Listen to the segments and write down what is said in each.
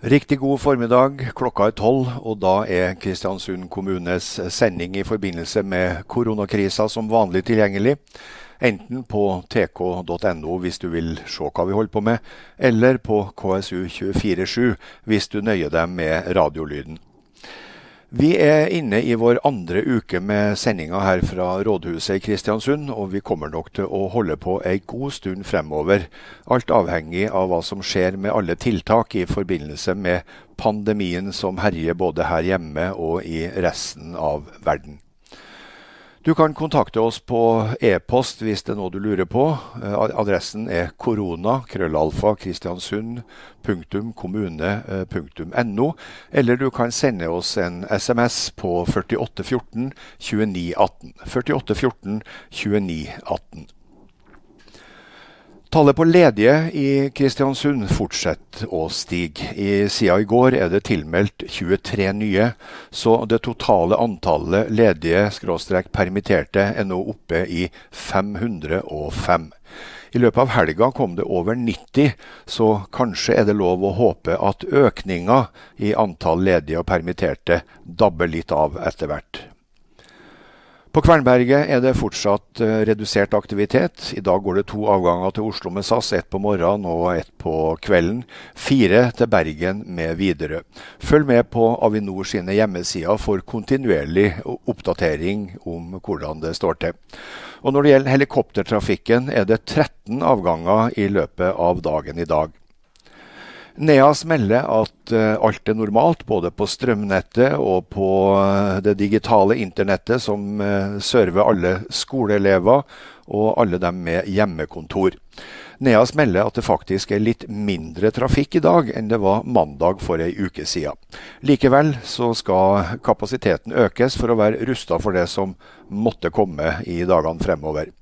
Riktig god formiddag. Klokka er tolv, og da er Kristiansund kommunes sending i forbindelse med koronakrisa som vanlig tilgjengelig. Enten på tk.no hvis du vil se hva vi holder på med, eller på KSU247 hvis du nøyer deg med radiolyden. Vi er inne i vår andre uke med sendinga her fra rådhuset i Kristiansund, og vi kommer nok til å holde på ei god stund fremover. Alt avhengig av hva som skjer med alle tiltak i forbindelse med pandemien som herjer både her hjemme og i resten av verden. Du kan kontakte oss på e-post hvis det er noe du lurer på. Eh, adressen er korona.krøllalfa.kristiansund.kommune.no. eller du kan sende oss en SMS på 4814 2918. 4814 2918. Tallet på ledige i Kristiansund fortsetter å stige. I siden i går er det tilmeldt 23 nye, så det totale antallet ledige skråstrek permitterte er nå oppe i 505. I løpet av helga kom det over 90, så kanskje er det lov å håpe at økninga i antall ledige og permitterte dabber litt av etter hvert. På Kvernberget er det fortsatt uh, redusert aktivitet. I dag går det to avganger til Oslo med SAS, ett på morgenen og ett på kvelden. Fire til Bergen med Widerøe. Følg med på Avinor sine hjemmesider for kontinuerlig oppdatering om hvordan det står til. Og Når det gjelder helikoptertrafikken, er det 13 avganger i løpet av dagen i dag. Neas melder at uh, alt er normalt, både på strømnettet og på uh, det digitale internettet som uh, server alle skoleelever og alle dem med hjemmekontor. Neas melder at det faktisk er litt mindre trafikk i dag enn det var mandag for ei uke siden. Likevel så skal kapasiteten økes for å være rusta for det som måtte komme i dagene fremover.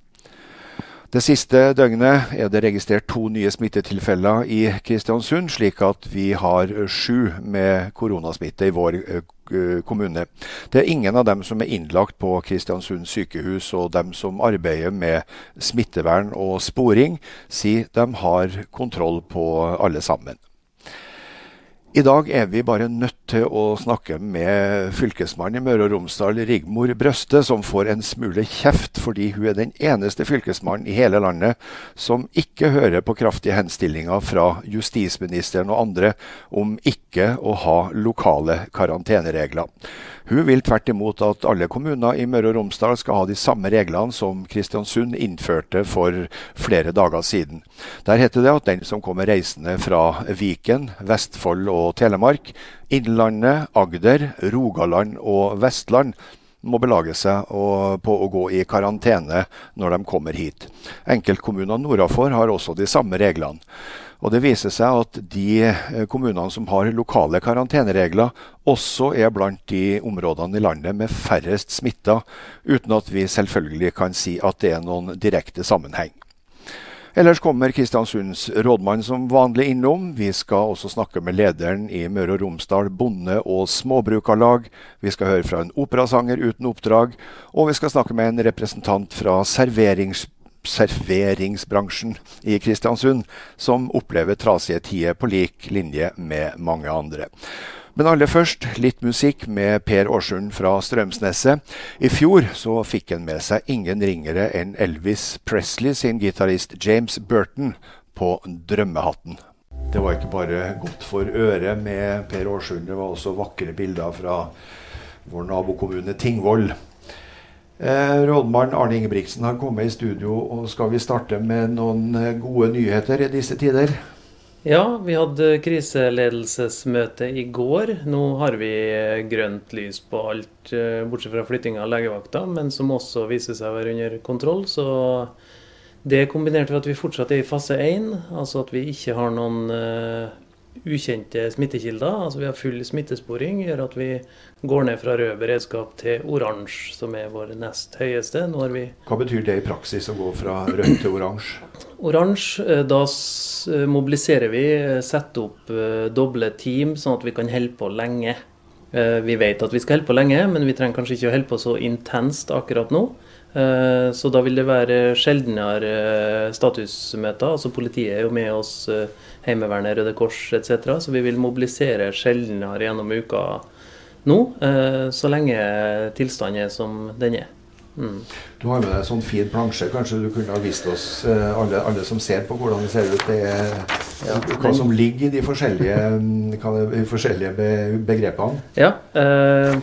Det siste døgnet er det registrert to nye smittetilfeller i Kristiansund, slik at vi har sju med koronasmitte i vår kommune. Det er ingen av dem som er innlagt på Kristiansund sykehus, og dem som arbeider med smittevern og sporing, sier de har kontroll på alle sammen. I dag er vi bare nødt til å snakke med fylkesmannen i Møre og Romsdal, Rigmor Brøste, som får en smule kjeft fordi hun er den eneste fylkesmannen i hele landet som ikke hører på kraftige henstillinger fra justisministeren og andre om ikke å ha lokale karanteneregler. Hun vil tvert imot at alle kommuner i Møre og Romsdal skal ha de samme reglene som Kristiansund innførte for flere dager siden. Der heter det at den som kommer reisende fra Viken, Vestfold og Telemark, Innlandet, Agder, Rogaland og Vestland, må belage seg på å gå i karantene når de kommer hit. Enkeltkommunene nordafor har også de samme reglene. Og Det viser seg at de eh, kommunene som har lokale karanteneregler, også er blant de områdene i landet med færrest smitta, uten at vi selvfølgelig kan si at det er noen direkte sammenheng. Ellers kommer Kristiansunds rådmann som vanlig innom. Vi skal også snakke med lederen i Møre og Romsdal bonde- og småbrukarlag. Vi skal høre fra en operasanger uten oppdrag. Og vi skal snakke med en representant fra serverings serveringsbransjen i Kristiansund, som opplever trasige tider på lik linje med mange andre. Men aller først litt musikk med Per Aarsund fra Strømsneset. I fjor så fikk han med seg ingen ringere enn Elvis Presley sin gitarist James Burton på drømmehatten. Det var ikke bare godt for øret med Per Aarsund, det var også vakre bilder fra vår nabokommune Tingvoll. Eh, rådmann Arne Ingebrigtsen har kommet i studio, og skal vi starte med noen eh, gode nyheter i disse tider? Ja, vi hadde kriseledelsesmøte i går. Nå har vi eh, grønt lys på alt, bortsett fra flytting av legevakta, men som også viser seg å være under kontroll. Så det kombinert med at vi fortsatt er i fase 1, altså at vi ikke har noen ukjente smittekilder, altså vi har full smittesporing, gjør at vi går ned fra rød beredskap til oransje, som er vår nest høyeste. Hva betyr det i praksis å gå fra rødt til oransje? Oransje, eh, da eh, mobiliserer vi, eh, setter opp doble team, sånn at vi kan holde på lenge. Vi vet at vi skal holde på lenge, men vi trenger kanskje ikke å holde på så intenst akkurat nå. Eh, så da vil det være sjeldnere statusmøter. Altså Politiet er jo med oss, Heimevernet, Røde Kors etc. Så vi vil mobilisere sjeldnere gjennom uka nå, så lenge tilstanden er som den er. Mm. Du har med deg en sånn fin plansje. Kanskje du kunne ha vist oss, eh, alle, alle som ser på, hvordan det ser ut. Det er, ja, hva som ligger i de forskjellige, de forskjellige begrepene. Ja. Eh,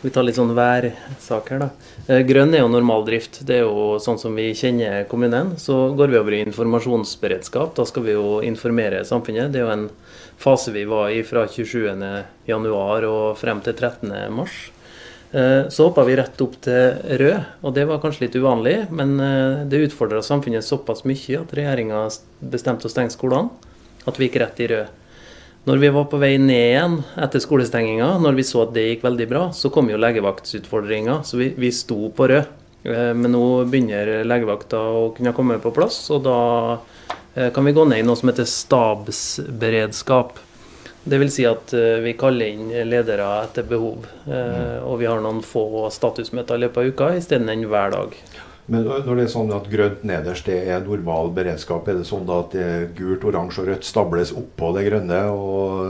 vi tar litt sånn værsaker, da. Eh, grønn er jo normaldrift. Det er jo sånn som vi kjenner kommunen. Så går vi over i informasjonsberedskap. Da skal vi jo informere samfunnet. Det er jo en fase vi var i fra 27.1 og frem til 13.3. Eh, så hoppa vi rett opp til rød, og det var kanskje litt uvanlig. Men eh, det utfordra samfunnet såpass mye at regjeringa bestemte å stenge skolene. At vi gikk rett i rød. Når vi var på vei ned igjen etter skolestenginga, når vi så at det gikk veldig bra, så kom jo legevaktsutfordringa. Så vi, vi sto på rød. Eh, men nå begynner legevakta å kunne komme på plass, og da kan vi gå ned i noe som heter stabsberedskap. Det vil si at uh, vi kaller inn ledere etter behov. Mm. Og vi har noen få statusmøter i løpet av uka isteden hver dag. Men når det er sånn at grønt nederst det er normal beredskap, er det sånn at gult, oransje og rødt stables oppå det grønne, og,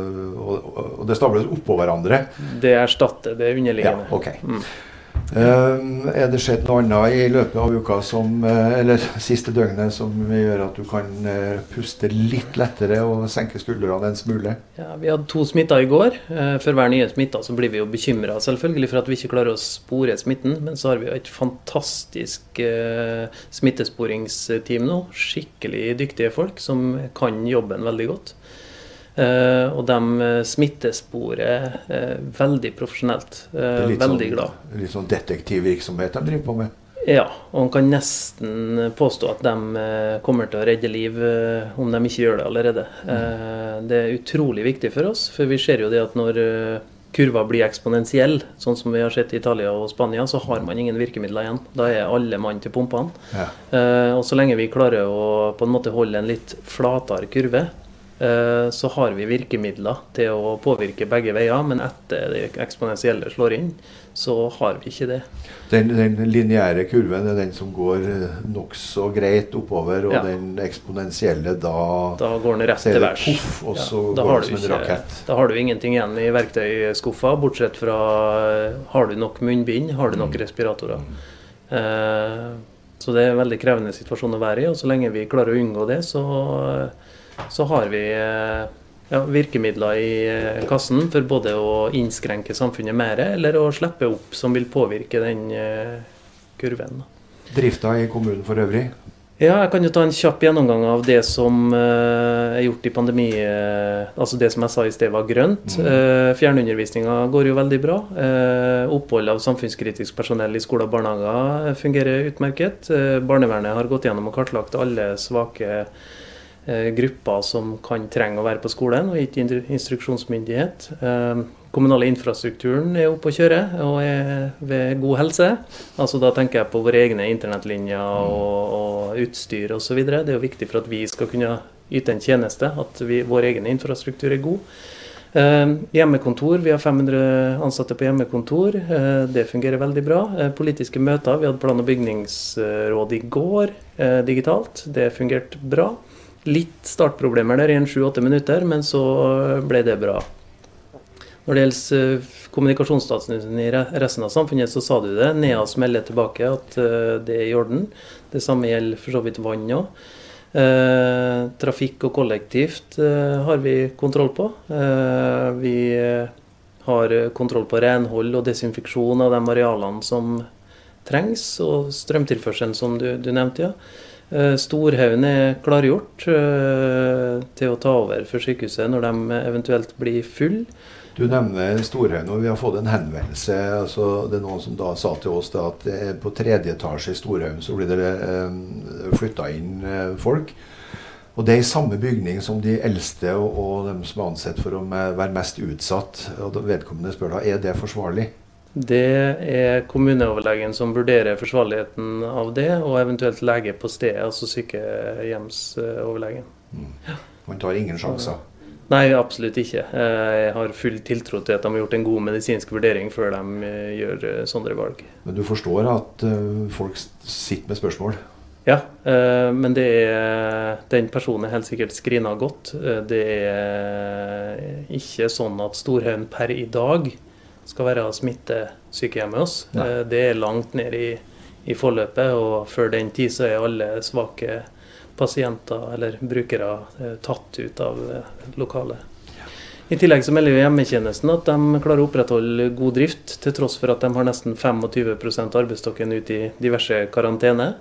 og, og det stables oppå hverandre? Det erstatter det underliggende. Ja, okay. Mm. Uh, er det skjedd noe annet i løpet av uka som, uh, eller siste døgnet som gjør at du kan uh, puste litt lettere og senke skuldrene en smule? Ja, Vi hadde to smitta i går. Eh, for hver nye smitta så blir vi jo bekymra selvfølgelig for at vi ikke klarer å spore smitten. Men så har vi jo et fantastisk smittesporingsteam nå. Skikkelig dyktige folk som kan jobben veldig godt. Uh, og de eh, smittesporer uh, veldig profesjonelt. Veldig sånn, glad. Litt sånn detektivvirksomhet de driver på med? Ja, og man kan nesten påstå at de kommer til å redde liv om de ikke gjør det allerede. Mm. Det er utrolig viktig for oss, for vi ser jo det at når kurva blir eksponentiell, sånn som vi har sett i Italia og Spania, så har man ingen virkemidler igjen. Da er alle mann til pumpene. Ja. Og så lenge vi klarer å på en måte holde en litt flatere kurve, Eh, så har vi virkemidler til å påvirke begge veier, men etter det eksponentielle slår inn, så har vi ikke det. Den, den lineære kurven er den som går eh, nokså greit oppover, og ja. den eksponentielle da Da går den rett til værs. Og så ja, går det som en rakett. Da har du ingenting igjen i verktøyskuffa, bortsett fra eh, har du nok munnbind, har du nok mm. respiratorer. Mm. Eh, så det er en veldig krevende situasjon å være i, og så lenge vi klarer å unngå det, så så har vi eh, ja, virkemidler i eh, kassen for både å innskrenke samfunnet mer eller å slippe opp som vil påvirke den eh, kurven. Drifta i kommunen for øvrig? Ja, jeg kan jo ta en kjapp gjennomgang av det som er gjort i pandemi. Altså det som jeg sa i sted var grønt. Uh, Fjernundervisninga går jo veldig bra. Opphold av samfunnskritisk personell i skoler og barnehager fungerer utmerket. barnevernet har gått gjennom og kartlagt alle svake grupper som kan trenge å være på skolen, og gitt instruksjonsmyndighet. Eh, kommunale infrastrukturen er oppe å kjøre og er ved god helse. Altså Da tenker jeg på våre egne internettlinjer og, og utstyr osv. Det er jo viktig for at vi skal kunne yte en tjeneste, at vi, vår egen infrastruktur er god. Eh, hjemmekontor, Vi har 500 ansatte på hjemmekontor. Eh, det fungerer veldig bra. Eh, politiske møter. Vi hadde plan- og bygningsråd i går eh, digitalt. Det fungerte bra. Litt startproblemer der i en sju-åtte minutter, men så ble det bra. Når det gjelder eh, i resten av samfunnet, så sa du det. Neas melder tilbake at eh, det er i orden. Det samme gjelder for så vidt vann òg. Eh, trafikk og kollektivt eh, har vi kontroll på. Eh, vi har kontroll på renhold og desinfeksjon av de arealene som trengs, og strømtilførselen som du, du nevnte. ja. Eh, Storhaugen er klargjort eh, til å ta over for sykehuset når de eventuelt blir full. Du nevner Storhaugen, og vi har fått en henvendelse. altså Det er noen som da sa til oss at på tredje etasje i Storhaugen så blir det eh, flytta inn folk. Og det er i samme bygning som de eldste og, og de som er ansett for å være mest utsatt. og Vedkommende spør da er det forsvarlig. Det er kommuneoverlegen som vurderer forsvarligheten av det, og eventuelt lege på stedet, altså sykehjemsoverlegen. Mm. Man tar ingen sjanser? Nei, absolutt ikke. Jeg har full tiltro til at de har gjort en god medisinsk vurdering før de gjør sånne valg. Men du forstår at folk sitter med spørsmål? Ja, men det er, den personen er helt sikkert screena godt. Det er ikke sånn at Storhaugen per i dag skal være smittesykehjem med oss. Nei. Det er langt ned i, i forløpet, og før den tid så er alle svake pasienter eller brukere eh, tatt ut av eh, lokalet. I tillegg så melder hjemmetjenesten at de klarer å opprettholde god drift, til tross for at de har nesten 25 arbeidsstokken ute i diverse karantene.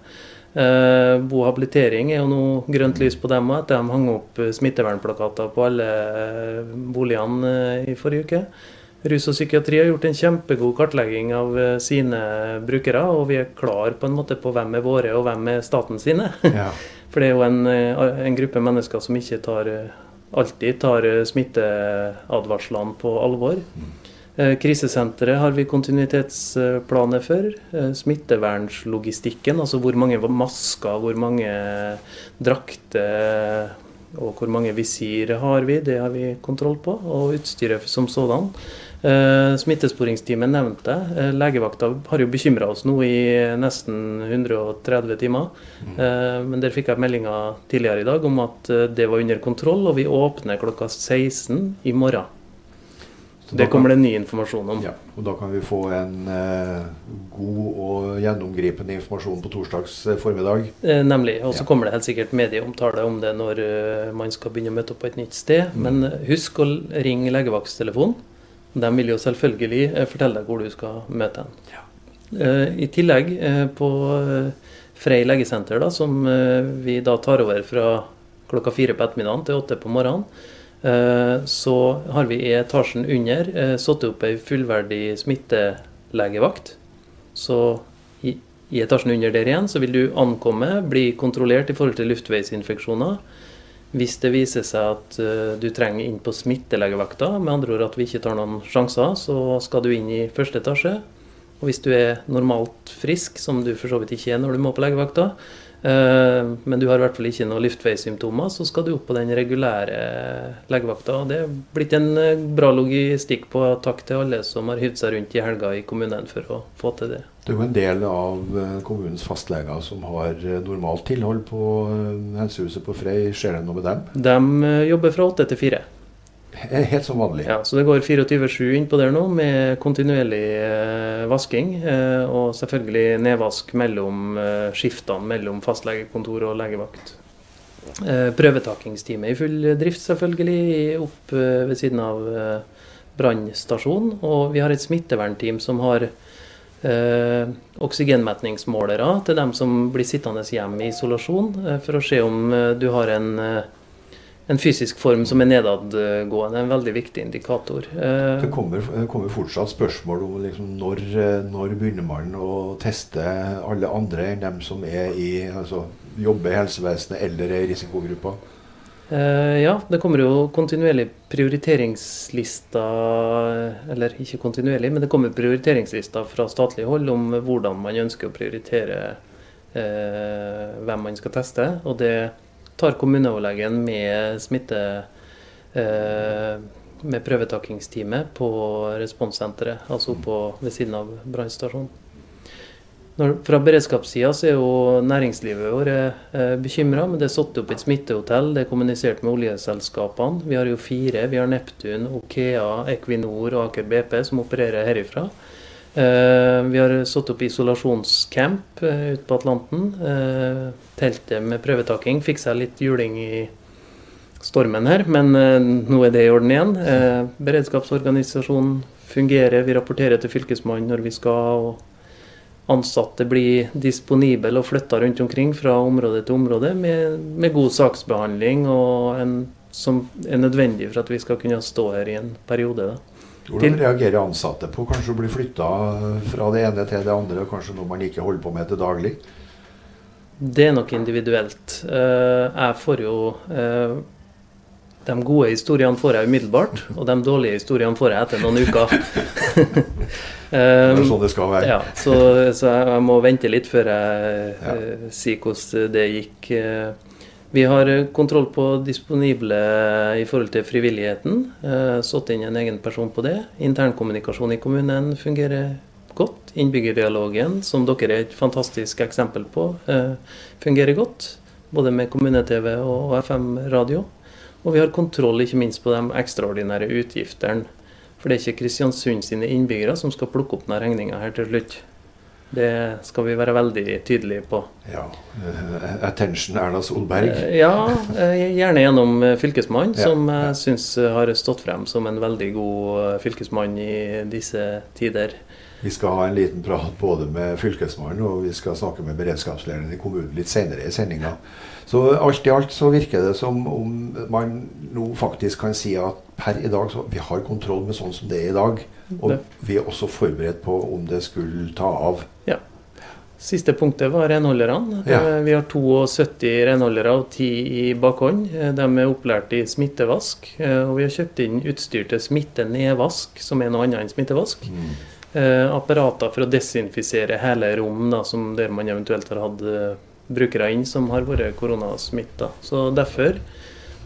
Eh, bohabilitering er jo nå grønt lys på dem òg, etter de hang opp smittevernplakater på alle eh, boligene i forrige uke. Rus og psykiatri har gjort en kjempegod kartlegging av sine brukere, og vi er klar på en måte på hvem er våre og hvem er staten sine. Ja. For det er jo en, eh, en gruppe mennesker som ikke tar, eh, alltid tar eh, smitteadvarslene på alvor. Krisesenteret har vi kontinuitetsplaner for. Smittevernslogistikken, altså hvor mange masker, hvor mange drakter og hvor mange visir har vi, det har vi kontroll på. Og utstyret som sådan. Uh, Smittesporingsteamet nevnte uh, Legevakta har jo bekymra oss nå i nesten 130 timer. Uh, men der fikk jeg meldinga tidligere i dag om at det var under kontroll, og vi åpner klokka 16 i morgen. det kommer det ny informasjon om. Ja, og Da kan vi få en god og gjennomgripende informasjon på torsdags formiddag. nemlig. Og så ja. kommer det helt sikkert medieomtale om det når man skal begynne å møte opp på et nytt sted. Mm. Men husk å ringe legevakttelefonen. De vil jo selvfølgelig eh, fortelle deg hvor du skal møte dem. Ja. Eh, I tillegg, eh, på Frei legesenter, da, som vi da tar over fra klokka fire på ettermiddagen til åtte på morgenen, så har vi i etasjen under satt opp ei fullverdig smittelegevakt. Så i, i etasjen under der igjen så vil du ankomme, bli kontrollert i forhold til luftveisinfeksjoner. Hvis det viser seg at uh, du trenger inn på smittelegevakta, med andre ord at vi ikke tar noen sjanser, så skal du inn i første etasje. Og hvis du er normalt frisk, som du for så vidt ikke er når du må på legevakta, men du har i hvert fall ikke noen luftveissymptomer, så skal du opp på den regulære legevakta. Det er blitt en uh, bra logistikk på takk til alle som har hivd seg rundt i helga i kommunen for å få til det. Det er jo en del av eh, kommunens fastleger som har eh, normalt tilhold på eh, helsehuset på Frei. Skjer det noe med dem? De jobber fra åtte til fire. Helt som vanlig? Ja, så det går 24-7 innpå der nå med kontinuerlig eh, vasking. Eh, og selvfølgelig nedvask mellom eh, skiftene mellom fastlegekontor og legevakt. prøvetakingsteamet i full drift, selvfølgelig, opp ved siden av brannstasjonen. Og vi har et smittevernteam som har eh, oksygenmetningsmålere til dem som blir sittende hjemme i isolasjon, eh, for å se om eh, du har en, eh, en, fysisk form som er nedadgående. En veldig viktig indikator. Eh, det kommer, kommer, fortsatt spørsmål om liksom når, når, begynner man å teste alle andre enn dem som er i, altså, jobber i helsevesenet eller er i risikogruppa? Uh, ja, det kommer jo kontinuerlig prioriteringslister Eller ikke kontinuerlig, men det kommer prioriteringslister fra statlig hold om hvordan man ønsker å prioritere eh, hvem man skal teste. Og det tar kommuneoverlegen med smitte uh, med prøvetakingsteamet på responssenteret, altså oppå ved siden av brannstasjonen. Fra beredskapssida er jo næringslivet vårt eh, bekymra, men det er satt opp et smittehotell. Det er kommunisert med oljeselskapene. Vi har jo fire. Vi har Neptun, Okea, Equinor og Aker BP som opererer herifra. Eh, vi har satt opp isolasjonscamp eh, ute på Atlanten. Eh, teltet med prøvetaking fikk seg litt juling i stormen her, men nå er det i orden igjen. Beredskapsorganisasjonen fungerer. Vi rapporterer til Fylkesmannen når vi skal. og ansatte blir disponible og flytta rundt omkring fra område til område med, med god saksbehandling og en, som er nødvendig for at vi skal kunne stå her i en periode. Da. Hvordan reagerer ansatte på kanskje å bli flytta fra det ene til det andre, og kanskje noe man ikke holder på med til daglig? Det er nok individuelt. Eh, jeg får jo eh, De gode historiene får jeg umiddelbart, og de dårlige historiene får jeg etter noen uker. det er sånn det skal være. Ja, så, så jeg må vente litt før jeg ja. sier hvordan det gikk. Vi har eh, kontroll på disponible i forhold til frivilligheten. Eh, satt inn en egen person på det. Internkommunikasjon i kommunen fungerer godt. Innbyggerdialogen, som dere er et fantastisk eksempel på, eh, fungerer godt. Både med kommune-TV og FM-radio. Og vi har kontroll ikke minst på de ekstraordinære utgiftene. For det er ikke Kristiansund sine innbyggere som skal plukke opp denne regninga her til slutt. Det skal vi være veldig tydelige på. Ja, uh, Attention Erna Solberg? Uh, ja, uh, gjerne gjennom Fylkesmannen, ja, som jeg ja. syns har stått frem som en veldig god fylkesmann i disse tider. Vi skal ha en liten prat både med Fylkesmannen og vi skal snakke med beredskapslederen i kommunen litt senere i sendinga. Så alt i alt så virker det som om man nå faktisk kan si at per i dag så vi har kontroll med sånn som det er i dag. Og vi er også forberedt på om det skulle ta av. Ja. Siste punktet var renholderne. Ja. Eh, vi har 72 renholdere og 10 i bakhånd. Eh, de er opplært i smittevask. Eh, og vi har kjøpt inn utstyr til smittenedvask, som er noe annet enn smittevask. Mm apparater for å desinfisere hele rom da, som der man eventuelt har hatt brukere inn som har vært koronasmitta. Så derfor,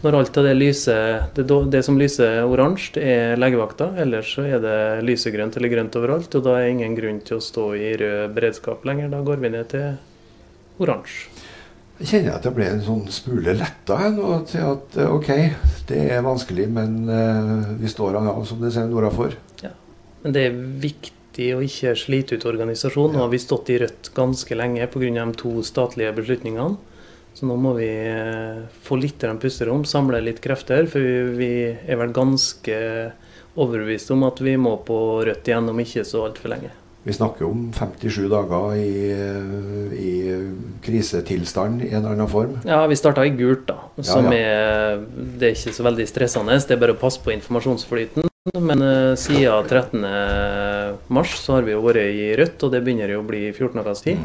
når alt av det lyser det, det, som lyser oransje, er legevakta. Ellers så er det lysegrønt eller grønt overalt, og da er det ingen grunn til å stå i rød beredskap lenger. Da går vi ned til oransje. Jeg kjenner at jeg ble en sånn smule letta til at eh, OK, det er vanskelig, men uh, vi står av, som det ser Nora for. Ja. Men det er viktig å ikke slite ut organisasjonen. Nå har vi stått i Rødt ganske lenge pga. de to statlige beslutningene. Så nå må vi eh, få litt pusterom, samle litt krefter. For vi er vel ganske overbevist om at vi må på Rødt igjen om ikke så altfor lenge. Vi snakker om 57 dager i, i, krisetilstand i en eller annen form? Ja, vi starta i gult, da. Som ja, ja. Er, det er ikke så veldig stressende. Det er bare å passe på informasjonsflyten. Men uh, siden 13.3 så har vi jo vært i rødt, og det begynner jo å bli 14 dagers tid.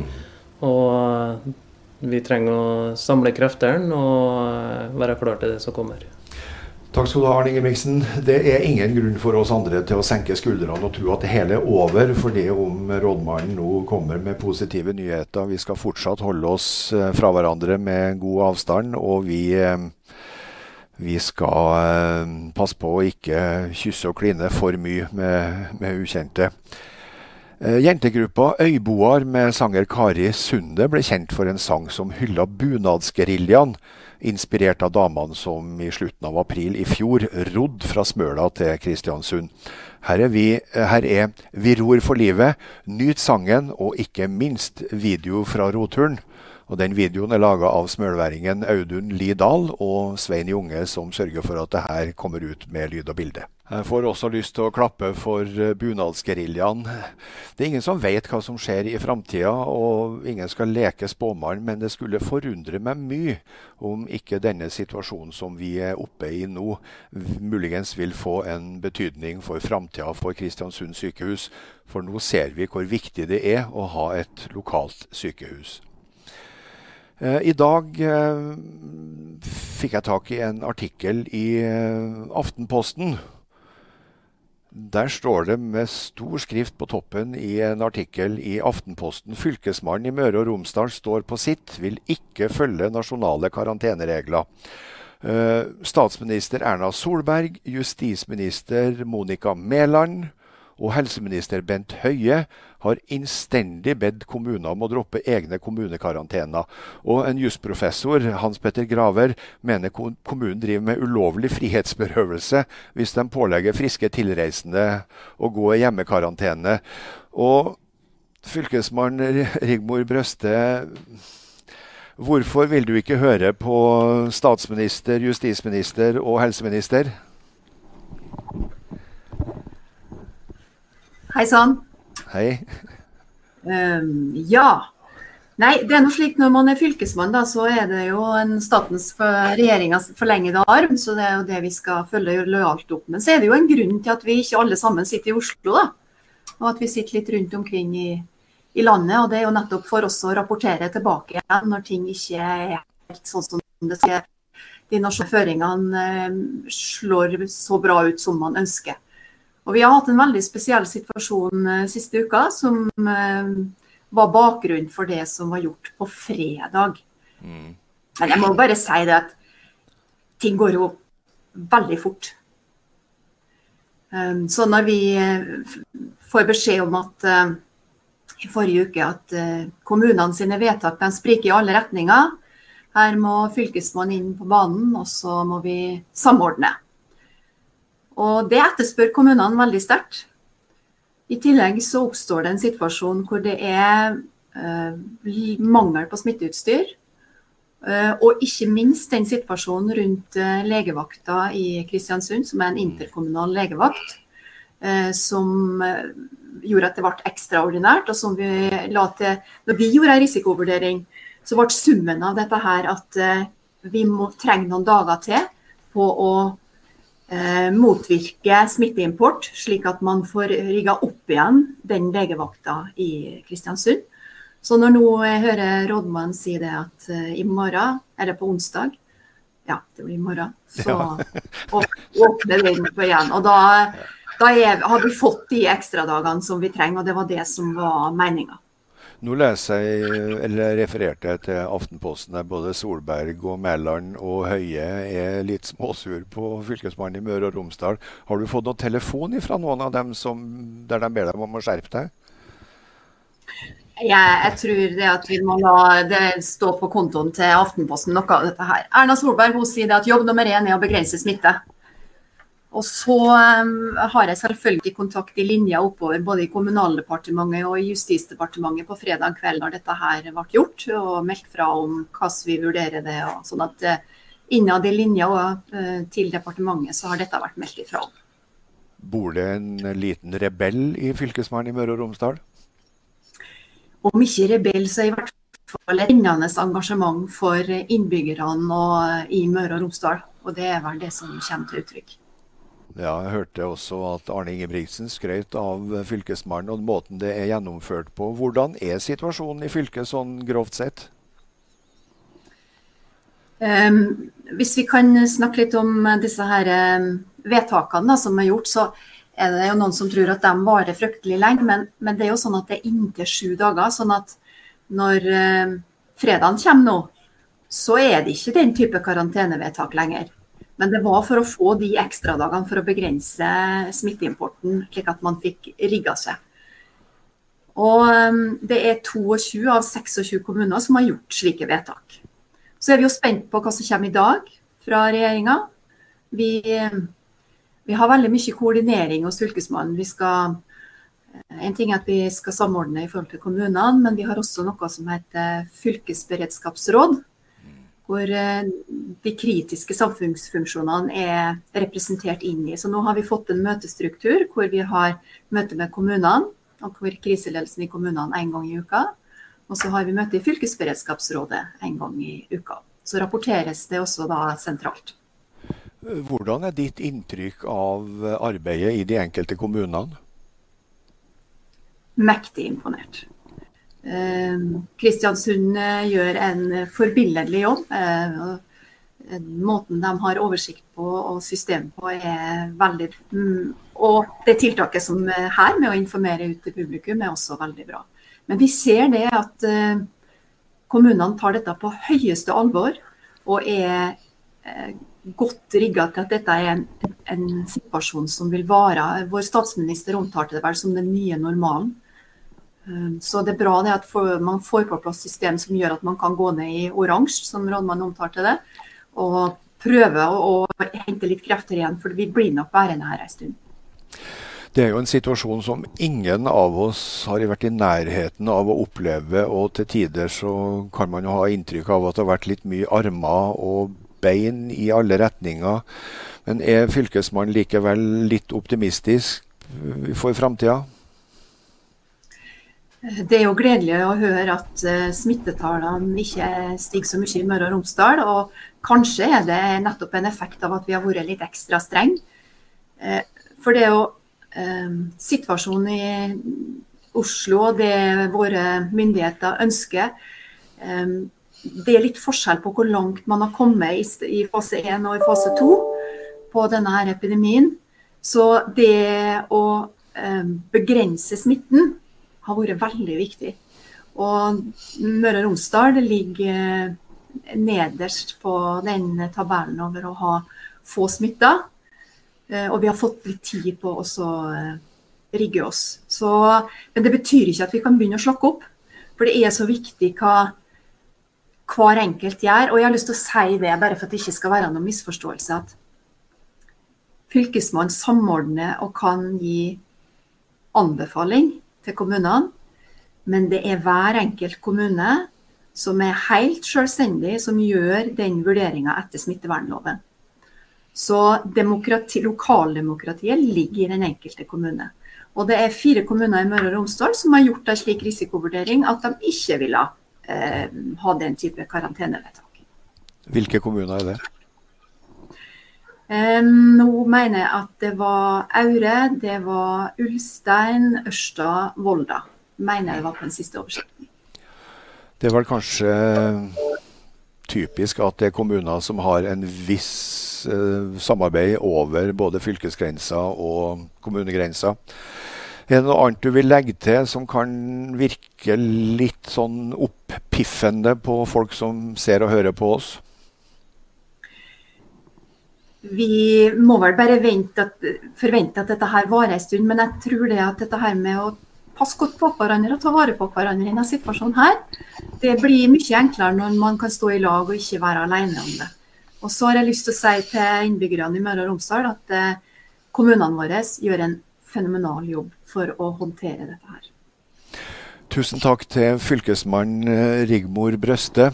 Og uh, vi trenger å samle kreftene og uh, være klar til det som kommer. Takk skal du ha, Arne Ingebrigtsen. Det er ingen grunn for oss andre til å senke skuldrene og tro at det hele er over fordi om rådmannen nå kommer med positive nyheter. Vi skal fortsatt holde oss fra hverandre med god avstand, og vi vi skal eh, passe på å ikke kysse og kline for mye med, med ukjente. Eh, jentegruppa Øyboar med sanger Kari Sunde ble kjent for en sang som hylla bunadsgeriljaen, inspirert av damene som i slutten av april i fjor rodd fra Smøla til Kristiansund. Her er, vi, her er Vi ror for livet, nyt sangen og ikke minst video fra roturen. Og Den videoen er laga av smølværingen Audun Lidal og Svein Junge, som sørger for at det her kommer ut med lyd og bilde. Jeg får også lyst til å klappe for eh, bunadsgeriljaen. Det er ingen som vet hva som skjer i framtida, og ingen skal leke spåmann, men det skulle forundre meg mye om ikke denne situasjonen som vi er oppe i nå, muligens vil få en betydning for framtida for Kristiansund sykehus. For nå ser vi hvor viktig det er å ha et lokalt sykehus. Eh, I dag eh, fikk jeg tak i en artikkel i eh, Aftenposten. Der står det med stor skrift på toppen i en artikkel i Aftenposten fylkesmannen i Møre og Romsdal står på sitt, vil ikke følge nasjonale karanteneregler. Statsminister Erna Solberg, justisminister Monica Mæland og helseminister Bent Høie har innstendig bedt kommuner om å droppe egne kommunekarantener. Og en jusprofessor, Hans Petter Graver, mener kommunen driver med ulovlig frihetsberøvelse hvis de pålegger friske tilreisende å gå i hjemmekarantene. Og fylkesmann Rigmor Brøste Hvorfor vil du ikke høre på statsminister, justisminister og helseminister? Hei sann. Hei. Um, ja. Nei, det er noe slik Når man er fylkesmann, da, så er det jo en statens for, regjeringas forlengede arm. Så det er jo det vi skal følge lojalt opp. Men så er det jo en grunn til at vi ikke alle sammen sitter i Oslo. da. Og at vi sitter litt rundt omkring i, i landet. Og det er jo nettopp for oss å rapportere tilbake igjen når ting ikke er helt sånn som det skal. De nasjonale føringene eh, slår så bra ut som man ønsker. Og vi har hatt en veldig spesiell situasjon eh, siste uka, som eh, var bakgrunnen for det som var gjort på fredag. Mm. Men jeg må bare si det at ting går jo veldig fort. Um, så når vi eh, får beskjed om at i forrige uke at kommunene sine vedtak spriker i alle retninger, her må Fylkesmannen inn på banen, og så må vi samordne. Og det etterspør kommunene veldig sterkt. I tillegg så oppstår det en situasjon hvor det er uh, mangel på smitteutstyr. Uh, og ikke minst den situasjonen rundt uh, legevakta i Kristiansund, som er en interkommunal legevakt. som gjorde at det ble ekstraordinært. Og som vi la til Når vi gjorde en risikovurdering, så ble summen av dette her at vi må trenge noen dager til på å eh, motvirke smitteimport, slik at man får rigga opp igjen den legevakta i Kristiansund. Så når nå jeg hører rådmannen si det at uh, i morgen, eller på onsdag, ja, det blir i morgen, så åpner den på igjen. Og da, da er, har vi fått de ekstradagene som vi trenger, og det var det som var meninga. Nå leser jeg, eller refererte jeg til Aftenposten der både Solberg og Mæland og Høie er litt småsur på fylkesmannen i Møre og Romsdal. Har du fått noen telefon fra noen av dem som, der de ber deg om å skjerpe deg? Jeg, jeg, tror det at vi må la det stå på kontoen til Aftenposten noe av dette her. Erna Solberg hun sier at jobb nummer én er å begrense smitte. Og så har jeg selvfølgelig kontakt i linja oppover både i Kommunaldepartementet og i Justisdepartementet på fredag kveld når dette her ble gjort, og meldt fra om hvordan vi vurderer det. Og sånn at uh, Innad i linja og, uh, til departementet så har dette vært meldt ifra om. Bor det en liten rebell i fylkesmannen i Møre og Romsdal? Om ikke rebell, så i hvert fall et brennende engasjement for innbyggerne i Møre og Romsdal. Og det er vel det som kommer til uttrykk. Ja, jeg hørte også at Arne Ingebrigtsen skrøt av fylkesmannen og måten det er gjennomført på. Hvordan er situasjonen i fylket sånn grovt sett? Um, hvis vi kan snakke litt om disse her um, vedtakene da, som er gjort, så er det jo noen som tror at de varer fryktelig lenge. Men, men, det er jo sånn at det er inntil sju dager. sånn at når um, fredagen kommer nå, så er det ikke den type karantenevedtak lenger. Men det var for å få de ekstradagene for å begrense smitteimporten, slik at man fikk rigga seg. Og um, det er 22 av 26 kommuner som har gjort slike vedtak. Så er vi jo spent på hva som kommer i dag fra regjeringa. Vi, vi, har veldig mye koordinering hos Fylkesmannen. Skal, en ting er at vi skal samordne i forhold til kommunene, men vi har også noe som heter fylkesberedskapsråd hvor eh, de kritiske samfunnsfunksjonene er representert inn i. Så nå har vi fått en møtestruktur hvor vi har møte med kommunene, og hvor kriseledelsen i kommunene en gang i uka. Og så har vi møte i fylkesberedskapsrådet en gang i uka. Så rapporteres det også da sentralt. Hvordan er ditt inntrykk av arbeidet i de enkelte kommunene? Mektig imponert. Ehm, Kristiansund eh, gjør en forbilledlig jobb. Eh, måten de har oversikt på og system på er veldig mm, Og det tiltaket som er her med å informere ut til publikum er også veldig bra. Men vi ser det at eh, kommunene tar dette på høyeste alvor og er godt rigga til at dette er en, en situasjon som vil vare. Vår statsminister omtalte det vel som den nye normalen. Ehm, så det er bra det at man får på plass system som gjør at man kan gå ned i oransje, som rådmannen omtalte det. Og prøve å, hente litt krefter igjen, for vi blir nok værende her en stund. Det er jo en situasjon som ingen av oss har vært i nærheten av å oppleve. Og til tider så kan man jo ha inntrykk av at det har vært litt mye armer og bein i alle retninger. Men er fylkesmannen likevel litt optimistisk for framtida? Det er jo gledelig å høre at uh, smittetallene ikke stiger så mye i Møre og Romsdal. Og kanskje er det nettopp en effekt av at vi har vært litt ekstra strenge. Uh, for det er jo uh, situasjonen i Oslo og det våre myndigheter ønsker Det er litt forskjell på hvor langt man har kommet i fase 1 og i fase 2 på denne her epidemien. Så det å begrense smitten har vært veldig viktig. Og Møre og Romsdal ligger nederst på den tabellen over å ha få smitta. Og vi har fått litt tid på å rigge oss. Så, men det betyr ikke at vi kan begynne å slakke opp. For det er så viktig hva hver enkelt gjør. Og jeg har lyst til å si det, bare for at det ikke skal være noen misforståelse, at Fylkesmannen samordner og kan gi anbefaling til kommunene. Men det er hver enkelt kommune som er helt selvstendig, som gjør den vurderinga etter smittevernloven. Så lokaldemokratiet ligger i den enkelte kommune. Og det er fire kommuner i Møre og Romsdal som har gjort en slik risikovurdering at de ikke ville eh, ha den type karantenevedtak. Hvilke kommuner er det? Um, nå mener jeg at det var Aure, det var Ulstein, Ørsta, Volda. Mener jeg var på den siste oversikten. Det er vel kanskje typisk at det er kommuner som har en viss eh, samarbeid over både fylkesgrensa og kommunegrensa. Er det noe annet du vil legge til som kan virke litt sånn oppiffende på folk som ser og hører på oss? Vi må vel bare at, forvente at dette her varer en stund. Men jeg tror det at dette her med å passe godt på hverandre og ta vare på hverandre i denne situasjonen her, det blir mye enklere når man kan stå i lag og ikke være alene om det. Og så har jeg lyst til å si til innbyggerne i Møre og Romsdal at eh, kommunene våre gjør en fenomenal jobb for å håndtere dette her. Tusen takk til fylkesmann eh, Rigmor Brøste.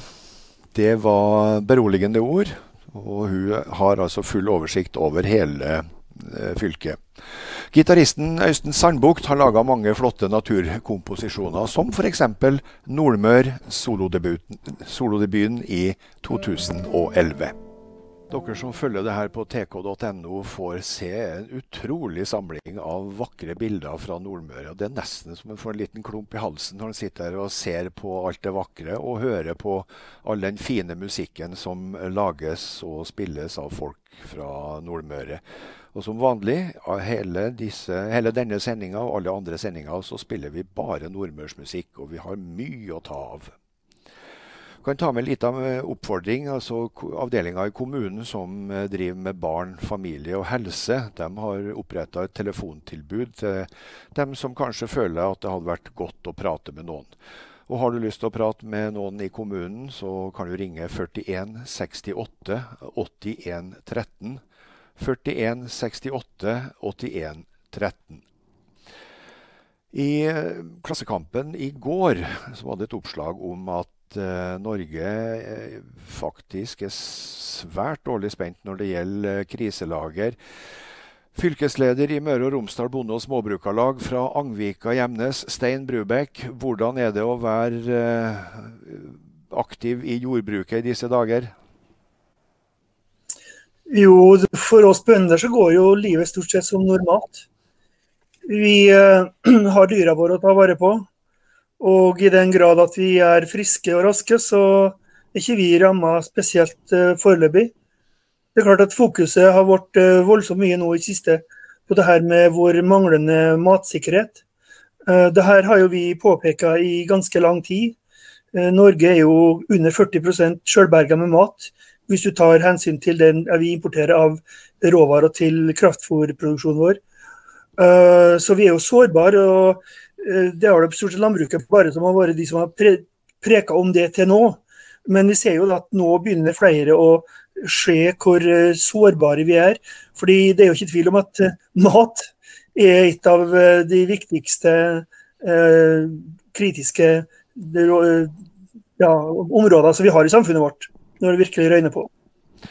Det var beroligende ord. Og hun har altså full oversikt over hele eh, fylket. Gitaristen Øysten Sandbukt har laga mange flotte naturkomposisjoner, som f.eks. Nordmør, solodebuten, solodebuten i 2011. Dere som følger det her på tk.no, får se en utrolig samling av vakre bilder fra Nordmøre. Det er nesten som en får en liten klump i halsen når en sitter her og ser på alt det vakre, og hører på all den fine musikken som lages og spilles av folk fra Nordmøre. Og som vanlig, hele, disse, hele denne sendinga og alle andre sendinger, så spiller vi bare nordmørsmusikk, og vi har mye å ta av kan ta med en liten eh, oppfordring. altså Avdelinga i kommunen som eh, driver med barn, familie og helse, de har oppretta et telefontilbud til dem som kanskje føler at det hadde vært godt å prate med noen. Og Har du lyst til å prate med noen i kommunen, så kan du ringe 41 68 81 13. 41 68 81 13. I eh, Klassekampen i går så var det et oppslag om at uh, Norge uh, faktisk er svært dårlig spent når det gjelder uh, kriselager. Fylkesleder i Møre og Romsdal Bonde- og Småbrukarlag fra Angvika Gjemnes, Stein Brubekk. Hvordan er det å være aktiv i jordbruket i disse dager? Jo, for oss bønder så går jo livet stort sett som normalt. Vi har dyra våre å ta vare på. Og i den grad at vi er friske og raske, så er ikke vi ramma spesielt uh, foreløpig. Det er klart at Fokuset har vært uh, voldsomt mye nå i siste på det her med vår manglende matsikkerhet. Uh, det her har jo vi påpeka i ganske lang tid. Norge er jo under 40 sjølberga med mat, hvis du tar hensyn til den vi importerer av råvarer til kraftfôrproduksjonen vår. Så vi er jo sårbare. og Eh, det har det stort sett landbruket bare som har vært de som har pre preka om det til nå. Men vi ser jo at nå begynner flere å se hvor eh, sårbare vi er. Fordi det er jo ikke tvil om at eh, mat er et av de viktigste eh, kritiske ja, områdene som vi har i samfunnet vårt, når det virkelig røyner på.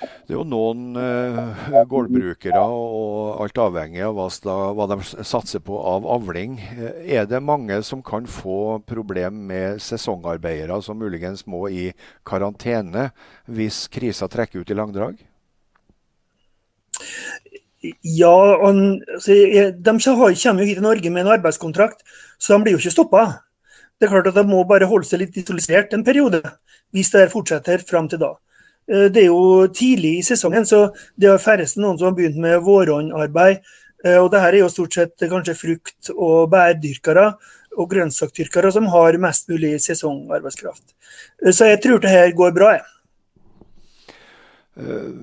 Det er jo noen uh, gårdbrukere, og alt avhengig av hva, de satser på av avling. Eh, er det mange som kan få problem med sesongarbeidere som muligens må i karantene hvis krisa trekker ut i langdrag? Ja, han, altså, de kommer jo hit til Norge med en arbeidskontrakt, så de blir jo ikke stoppa. Det er klart at De må bare holde seg litt isolert en periode, hvis det fortsetter fram til da. Eh, det er jo tidlig i sesongen, så det er færrest noen som har begynt med våronarbeid. Eh, og det her er jo stort sett kanskje frukt- og bærdyrkere og grønnsakdyrkere som har mest mulig sesongarbeidskraft. Eh, så jeg tror det her går bra. jeg.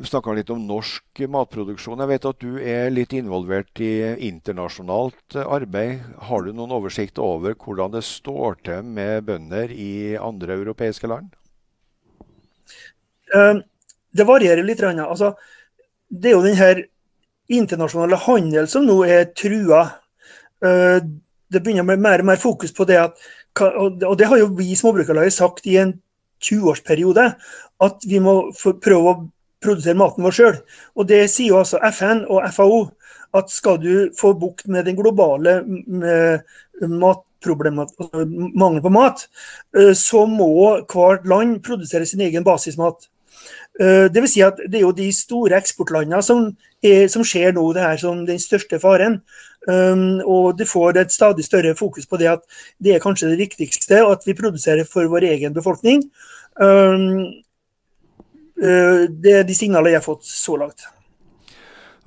Snakka litt om norsk matproduksjon. Jeg vet at du er litt involvert i internasjonalt arbeid. Har du noen oversikt over hvordan det står til med bønder i andre europeiske land? Uh, det varierer litt. Altså, det er jo denne internasjonale handel som nå er trua. Uh, det begynner med mer og mer fokus på det at Og det har jo vi i Småbrukarlaget sagt i en 20-årsperiode, at vi må prøve å produsere maten vår sjøl. Og det sier jo altså FN og FAO, at skal du få bukt med den globale mangelen på mat, eh, så må hvert land produsere sin egen basismat. Eh, det vil si at det er jo de store eksportlandene som, er, som ser nå det her som den største faren. Um, og du får et stadig større fokus på det at det er kanskje det viktigste, at vi produserer for vår egen befolkning. Um, Eh, det er de signalene jeg har fått så langt.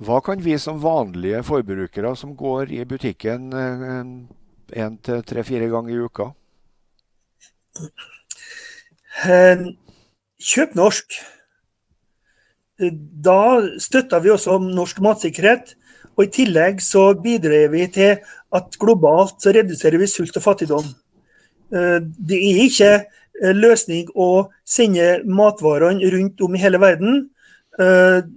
Hva kan vi som vanlige forbrukere som går i butikken én til tre-fire ganger i uka? Um, kjøp norsk. Da støtter vi også norsk matsikkerhet. Og i tillegg så bidrar vi til at globalt så reduserer vi sult og fattigdom. Eh, det er ikke Eh, løsning å sende matvarene rundt om i hele verden. Det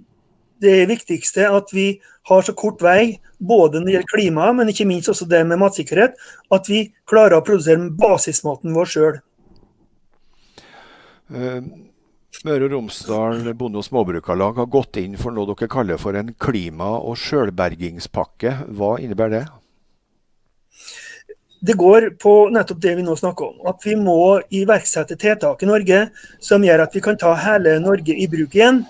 det viktigste er at vi har så kort vei, både når det gjelder klima, men ikke minst også det med matsikkerhet, at vi klarer å produsere basismaten vår sjøl. Møre og Romsdal Bonde- og Småbrukarlag har gått inn for noe dere kaller for en klima- og sjølbergingspakke. Hva innebærer det? Det går på nettopp det vi nå snakker om. At vi må iverksette tiltak i Norge som gjør at vi kan ta hele Norge i bruk igjen.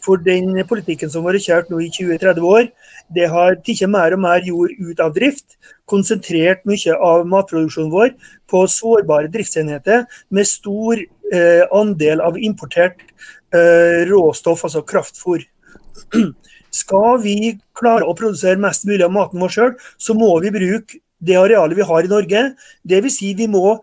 For den politikken som har vært kjørt nå i 20-30 år, det har tatt mer og mer jord ut av drift. Konsentrert mye av matproduksjonen vår på sårbare driftsenheter med stor andel av importert eh, råstoff, altså kraftfôr. Skal vi klare å produsere mest mulig av maten vår sjøl, så må vi bruke det arealet vi har i Norge. Dvs. Si vi må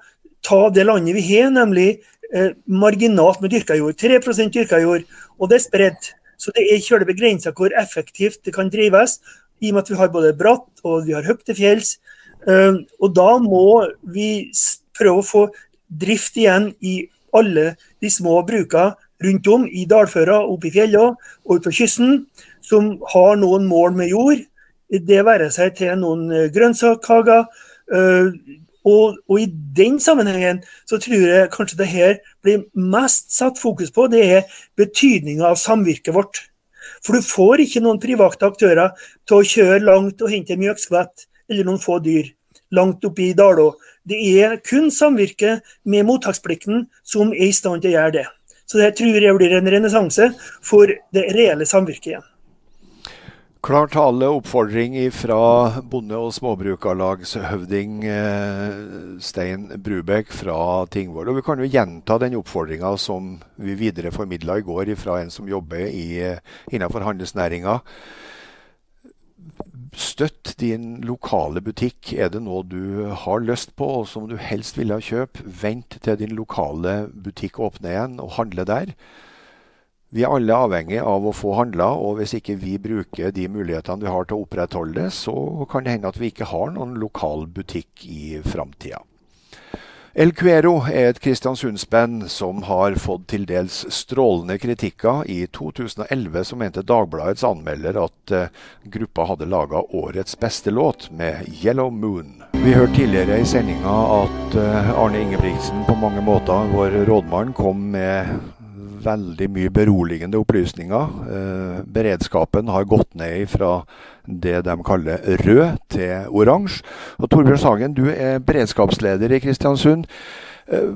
ta det landet vi har, nemlig eh, marginalt med dyrka jord. 3 dyrka jord, og det er spredt. Så det er kjølig begrensa hvor effektivt det kan drives, i og med at vi har både bratt og vi har høyt til fjells. Og da må vi prøve å få drift igjen i alle de små brukene rundt om i dalføra, oppe i fjellene og ute på kysten, som har noen mål med jord det være seg til noen eh, grønnsakhager. Eh, og, og, i den sammenhengen så tror jeg kanskje det her blir mest satt fokus på, det er betydninga av samvirket vårt. For du får ikke noen private aktører til å kjøre langt og hente mjøkskvett eller noen få dyr langt oppe i Dalå. Det er kun samvirke med mottaksplikten som er i stand til å gjøre det. Så det tror jeg blir en renessanse for det reelle samvirket igjen. Klar tale oppfordring fra bonde- og småbrukarlagshøvding eh, Stein Brubekk fra Tingvoll. Og vi kan jo gjenta den oppfordringa som vi videreformidla i går fra en som jobber eh, innenfor handelsnæringa. Støtt din lokale butikk. Er det noe du har lyst på og som du helst ville kjøpe, vent til din lokale butikk åpner igjen og handle der. Vi er alle avhengig av å få handla, og hvis ikke vi bruker de mulighetene vi har til å opprettholde det, så kan det hende at vi ikke har noen lokal butikk i framtida. El Cuero er et kristiansundsband som har fått til dels strålende kritikker. I 2011 så mente Dagbladets anmelder at uh, gruppa hadde laga årets beste låt med 'Yellow Moon'. Vi hørte tidligere i sendinga at uh, Arne Ingebrigtsen på mange måter, vår rådmann, kom med veldig mye beroligende opplysninger. Eh, beredskapen har gått ned fra det de kaller rød til oransje. Og Torbjørn Sagen, du er beredskapsleder i Kristiansund. Eh,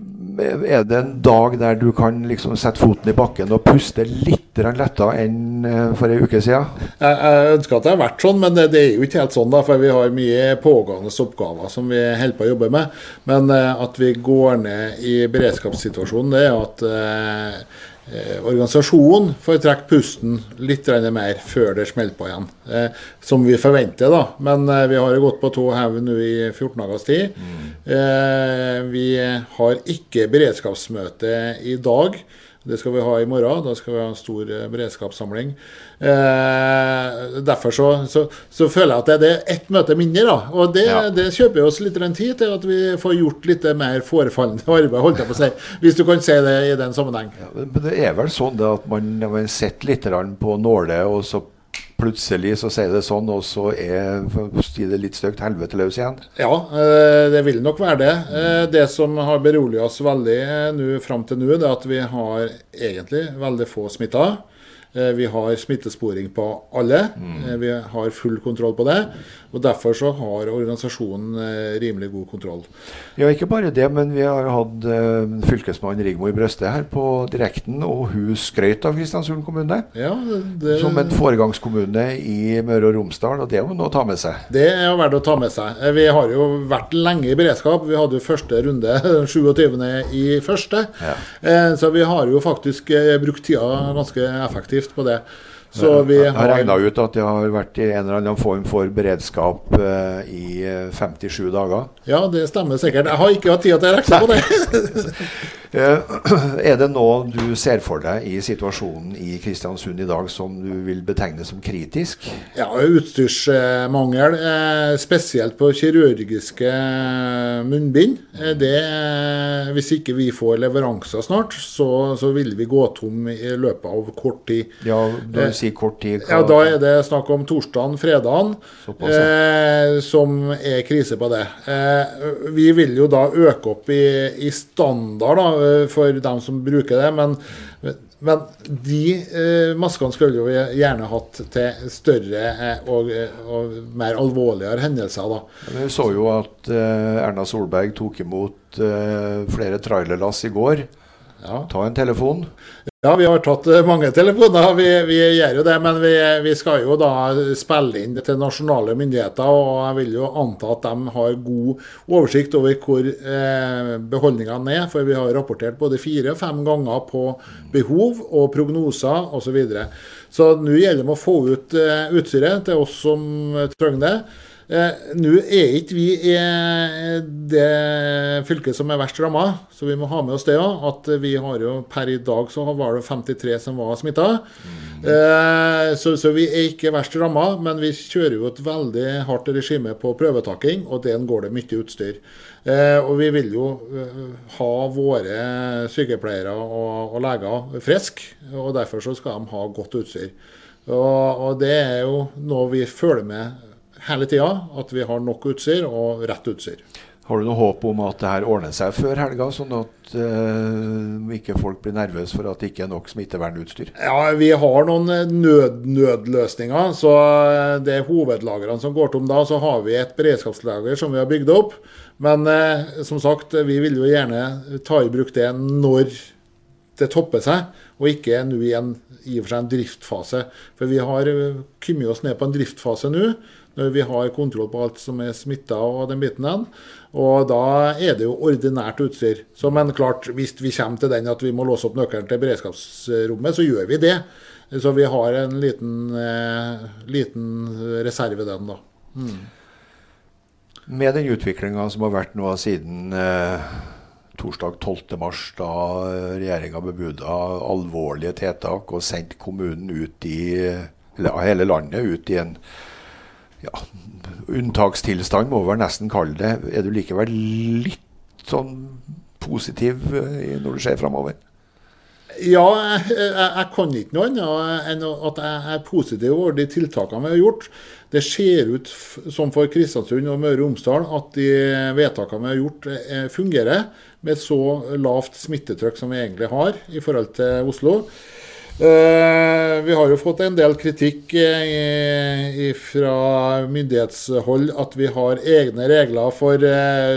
er det en dag der du kan liksom sette foten i bakken og puste litt lettere enn eh, for en uke siden? Jeg ønsker at det har vært sånn, men det er jo ikke helt sånn. da, For vi har mye pågående oppgaver som vi holder på å jobbe med. Men at vi går ned i beredskapssituasjonen, det er at eh, organisasjonen får trekke pusten litt mer før det smeller på igjen. Eh, som vi forventer, da. Men eh, vi har jo gått på to hauger nå i 14 dagers tid. Mm. vi har ikke beredskapsmøte i dag. Det skal vi ha i morgen. Da skal vi ha en stor eh, beredskapssamling. Eh, derfor så, så, så, føler jeg at det er ett møte mindre. da, Og det, ja. det kjøper oss litt tid til at vi får gjort litt mer forefallende arbeid, holdt jeg på å si. Hvis du kan si det i den sammenheng. Ja, men det er vel sånn at man, man sitter litt på nåle, og så plutselig så sier det sånn, og så er det litt stygt helvete løs igjen? Ja, eh, det vil nok være det. Eh, det som har beroliget oss veldig eh, fram til nå, er at vi har egentlig veldig få smitta. Vi har smittesporing på alle. Mm. Vi har full kontroll på det. Og Derfor så har organisasjonen eh, rimelig god kontroll. Ja, ikke bare det, men vi har hatt uh, fylkesmann Rigmor Brøste her på direkten, og hun skrøt av Kristiansund kommune ja, det... som en foregangskommune i Møre og Romsdal. og Det er jo noe å ta med seg? Det er verdt å ta med seg. Eh, vi har jo vært lenge i beredskap. Vi hadde jo første runde 27. i første. Ja. Så vi har jo faktisk brukt tida ganske effektivt på det. Så vi har, har regna ut at jeg har vært i en eller annen form for beredskap uh, i 57 eh, dager. Ja, det stemmer sikkert. Jeg har ikke hatt tid til å regne på det. Eh, er det noe du ser for deg i situasjonen i Kristiansund i dag som du vil betegne som kritisk? Ja, utstyrsmangel. Spesielt på kirurgiske munnbind. Det, hvis ikke vi får leveranser snart, så, så vil vi gå tom i løpet av kort tid. Ja, du sier kort tid? Hva? Ja, Da er det snakk om torsdagen, fredagen, eh, som er krise på det. Eh, vi vil jo da øke opp i, i standard da, eh, for dem som bruker det. men men de eh, maskene skulle jo gjerne hatt til større eh, og, og, mer alvorligere hendelser. da. Vi så jo at eh, Erna Solberg tok imot eh, flere trailerlass i går. Ja. Ta en telefon. Ja, vi har tatt eh, mange telefoner, vi, vi gjør jo det. Men vi, vi, skal jo da spille inn til nasjonale myndigheter. Og jeg vil jo anta at de har god oversikt over hvor eh, beholdningene er. For vi har rapportert både fire og fem ganger på behov og prognoser osv. Så, videre. så nå gjelder det å få ut eh, utstyret til oss som trenger det. Eh, Nå er ikke vi i eh, det fylket som er verst ramma, så vi må ha med oss det òg. At vi har jo per i dag så var det 53 som var smitta. Eh, så, så, vi er ikke verst ramma, men vi kjører jo et veldig hardt regime på prøvetaking, og den går det mye utstyr. Eh, og vi vil jo eh, ha våre sykepleiere og, og leger friske, og derfor så skal de ha godt utstyr. Og, og det er jo noe vi følger med hele tida at vi har nok utstyr og rett utstyr. Har du noe håp om at det her ordner seg før helga, sånn at uh, ikke folk blir nervøse for at det ikke er nok smittevernutstyr? Ja, Vi har noen eh, nød nødløsninger. så eh, Det er hovedlagrene som går tom da. Så har vi et beredskapslager som vi har bygd opp. Men uh, som sagt, vi vil jo gjerne ta i bruk det når det topper seg, og ikke nå i en, i og for seg en driftfase. For vi har kommet oss ned på en driftfase nå når vi har kontroll på alt som er smitta og den biten den. Og da er det jo ordinært utstyr. Så men klart, hvis vi kommer til den at vi må låse opp nøkkelen til beredskapsrommet, så gjør vi det. Så vi har en liten, eh, liten reserve den, da. Mm. Med den utviklinga som har vært nå siden eh, torsdag 12.3, da regjeringa bebuda alvorlige tiltak og sendte kommunen ut i, eller hele landet ut i en ja, unntakstilstand, må vi nesten kalle det. Er du likevel litt sånn positiv eh, når du ser framover? Ja, jeg, jeg, jeg, kan ikke noe annet enn at jeg er positiv over de tiltakene vi har gjort. Det ser ut som for Kristiansund og Møre og Romsdal at de vedtakene vi har gjort, eh, fungerer. Med så lavt smittetrykk som vi egentlig har i forhold til Oslo. Uh, vi har jo fått en del kritikk uh, fra myndighetshold at vi har egne regler for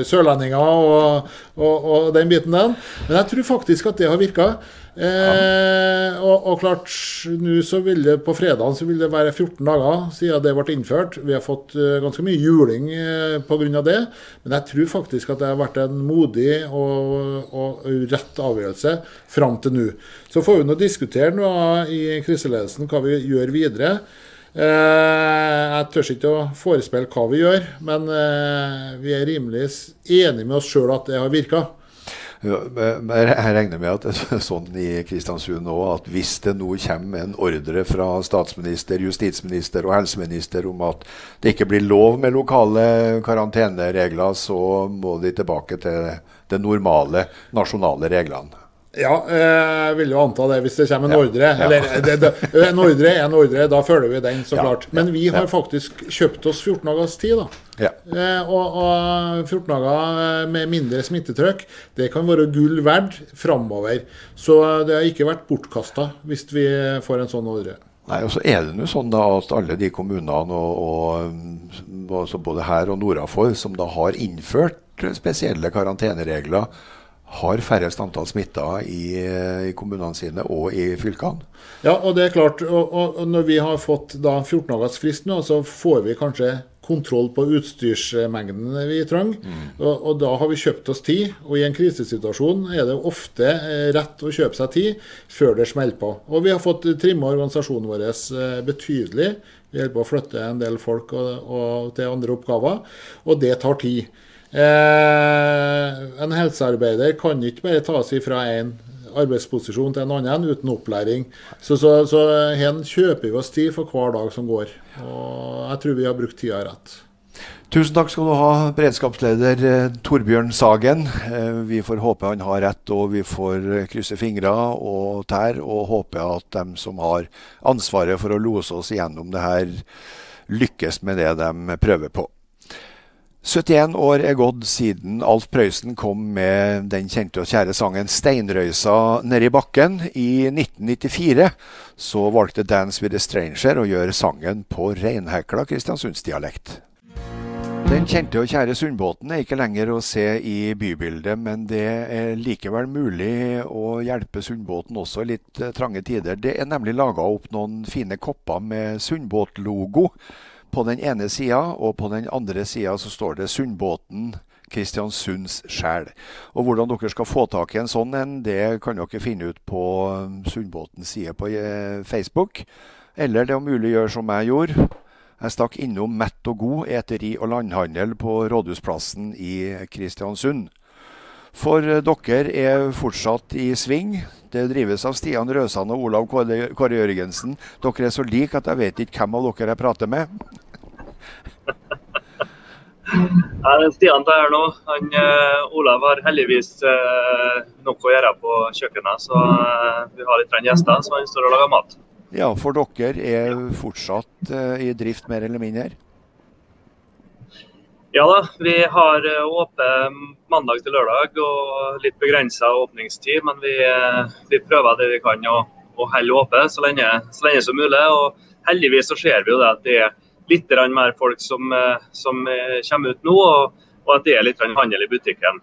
sørlendinger og, og, og, den biten den. Men jeg tror faktisk at det har virka. Eh, og, og, klart, nå så vil det på fredagen så vil det være 14 dager siden det ble innført. Vi har fått uh, ganske mye juling uh, eh, pga. det. Men jeg tror faktisk at det har vært en modig og, og rett avgjørelse fram til nå. Så får vi nå diskutere noe i kriseledelsen hva vi gjør videre. Eh, jeg tør ikke å forespille hva vi gjør, men eh, vi er rimelig enige med oss sjøl at det har virka. Jeg regner med at sånn i Kristiansund òg at hvis det nå kommer en ordre fra statsminister, justisminister og helseminister om at det ikke blir lov med lokale karanteneregler, så må de tilbake til de normale nasjonale reglene. Ja, jeg vil jo anta det hvis det kommer en ordre. Eller det, det, en ordre er en ordre, da følger vi den, så klart. Men vi har faktisk kjøpt oss 14 dagers tid, da. Ja. Eh, og, og, 14 dager med mindre smittetrykk, det kan være gull verdt framover. Så det har ikke vært bortkasta hvis vi får en sånn ordre. Nei, og så er det nå sånn da at alle de kommunene, og, og både her og nordafor, som da har innført spesielle karanteneregler har færrest antall smitta i, i, kommunene sine og i fylkene. Ja, og det er klart. Og, og når vi har fått da 14 dagers frist nå, så får vi kanskje kontroll på utstyrsmengden vi trenger. Mm. Og, og, da har vi kjøpt oss tid. Og i en krisesituasjon er det ofte eh, rett å kjøpe seg tid før det smeller på. Og vi har fått trimma organisasjonen vår eh, betydelig. Vi holder på å flytte en del folk og, og til andre oppgaver, og det tar tid. Eh, en helsearbeider kan ikke bare ta seg fra en arbeidsposisjon til en annen uten opplæring. Så, så, så her kjøper vi oss tid for hver dag som går. Og jeg tror vi har brukt tida rett. Tusen takk skal du ha, beredskapsleder eh, Torbjørn Sagen. Eh, vi får håpe han har rett, og vi får krysse fingre og tær, og håpe at dem som har ansvaret for å lose oss gjennom det her, lykkes med det de prøver på. 71 år er gått siden Alf Prøysen kom med den kjente og kjære sangen 'Steinrøysa nedi bakken'. I 1994 så valgte Dance with a Stranger å gjøre sangen på reinhekla kristiansundsdialekt. Den kjente og kjære Sundbåten er ikke lenger å se i bybildet, men det er likevel mulig å hjelpe Sundbåten også i litt eh, trange tider. Det er nemlig laga opp noen fine kopper med Sundbåtlogo på den ene sida, og på den andre sida så står det Sundbåten Kristiansunds sjel. Og hvordan dere skal få tak i en sånn en, det kan dere finne ut på um, Sundbåtens side på eh, Facebook. Eller det er mulig å gjøre som jeg gjorde. Jeg stakk innom Mett og god eteri og landhandel på Rådhusplassen i Kristiansund. For eh, dere er fortsatt i sving. Det drives av Stian Røsan og Olav Kåre Jørgensen. Dere er så like at jeg vet ikke hvem av dere jeg prater med. Stian tar her nå. Han, uh, Olav har heldigvis uh, nok å gjøre på kjøkkenet, så uh, vi har litt gjester, så han står og lager mat. Ja, for dere er fortsatt i drift mer eller mindre? Ja da, vi har åpent mandag til lørdag og litt begrensa åpningstid. Men vi, vi, prøver det vi kan å, å holde åpent så så lenge som mulig. Og heldigvis så ser vi jo det at det er litt mer folk som, som kommer ut nå, og, og, at det er litt handel i butikken.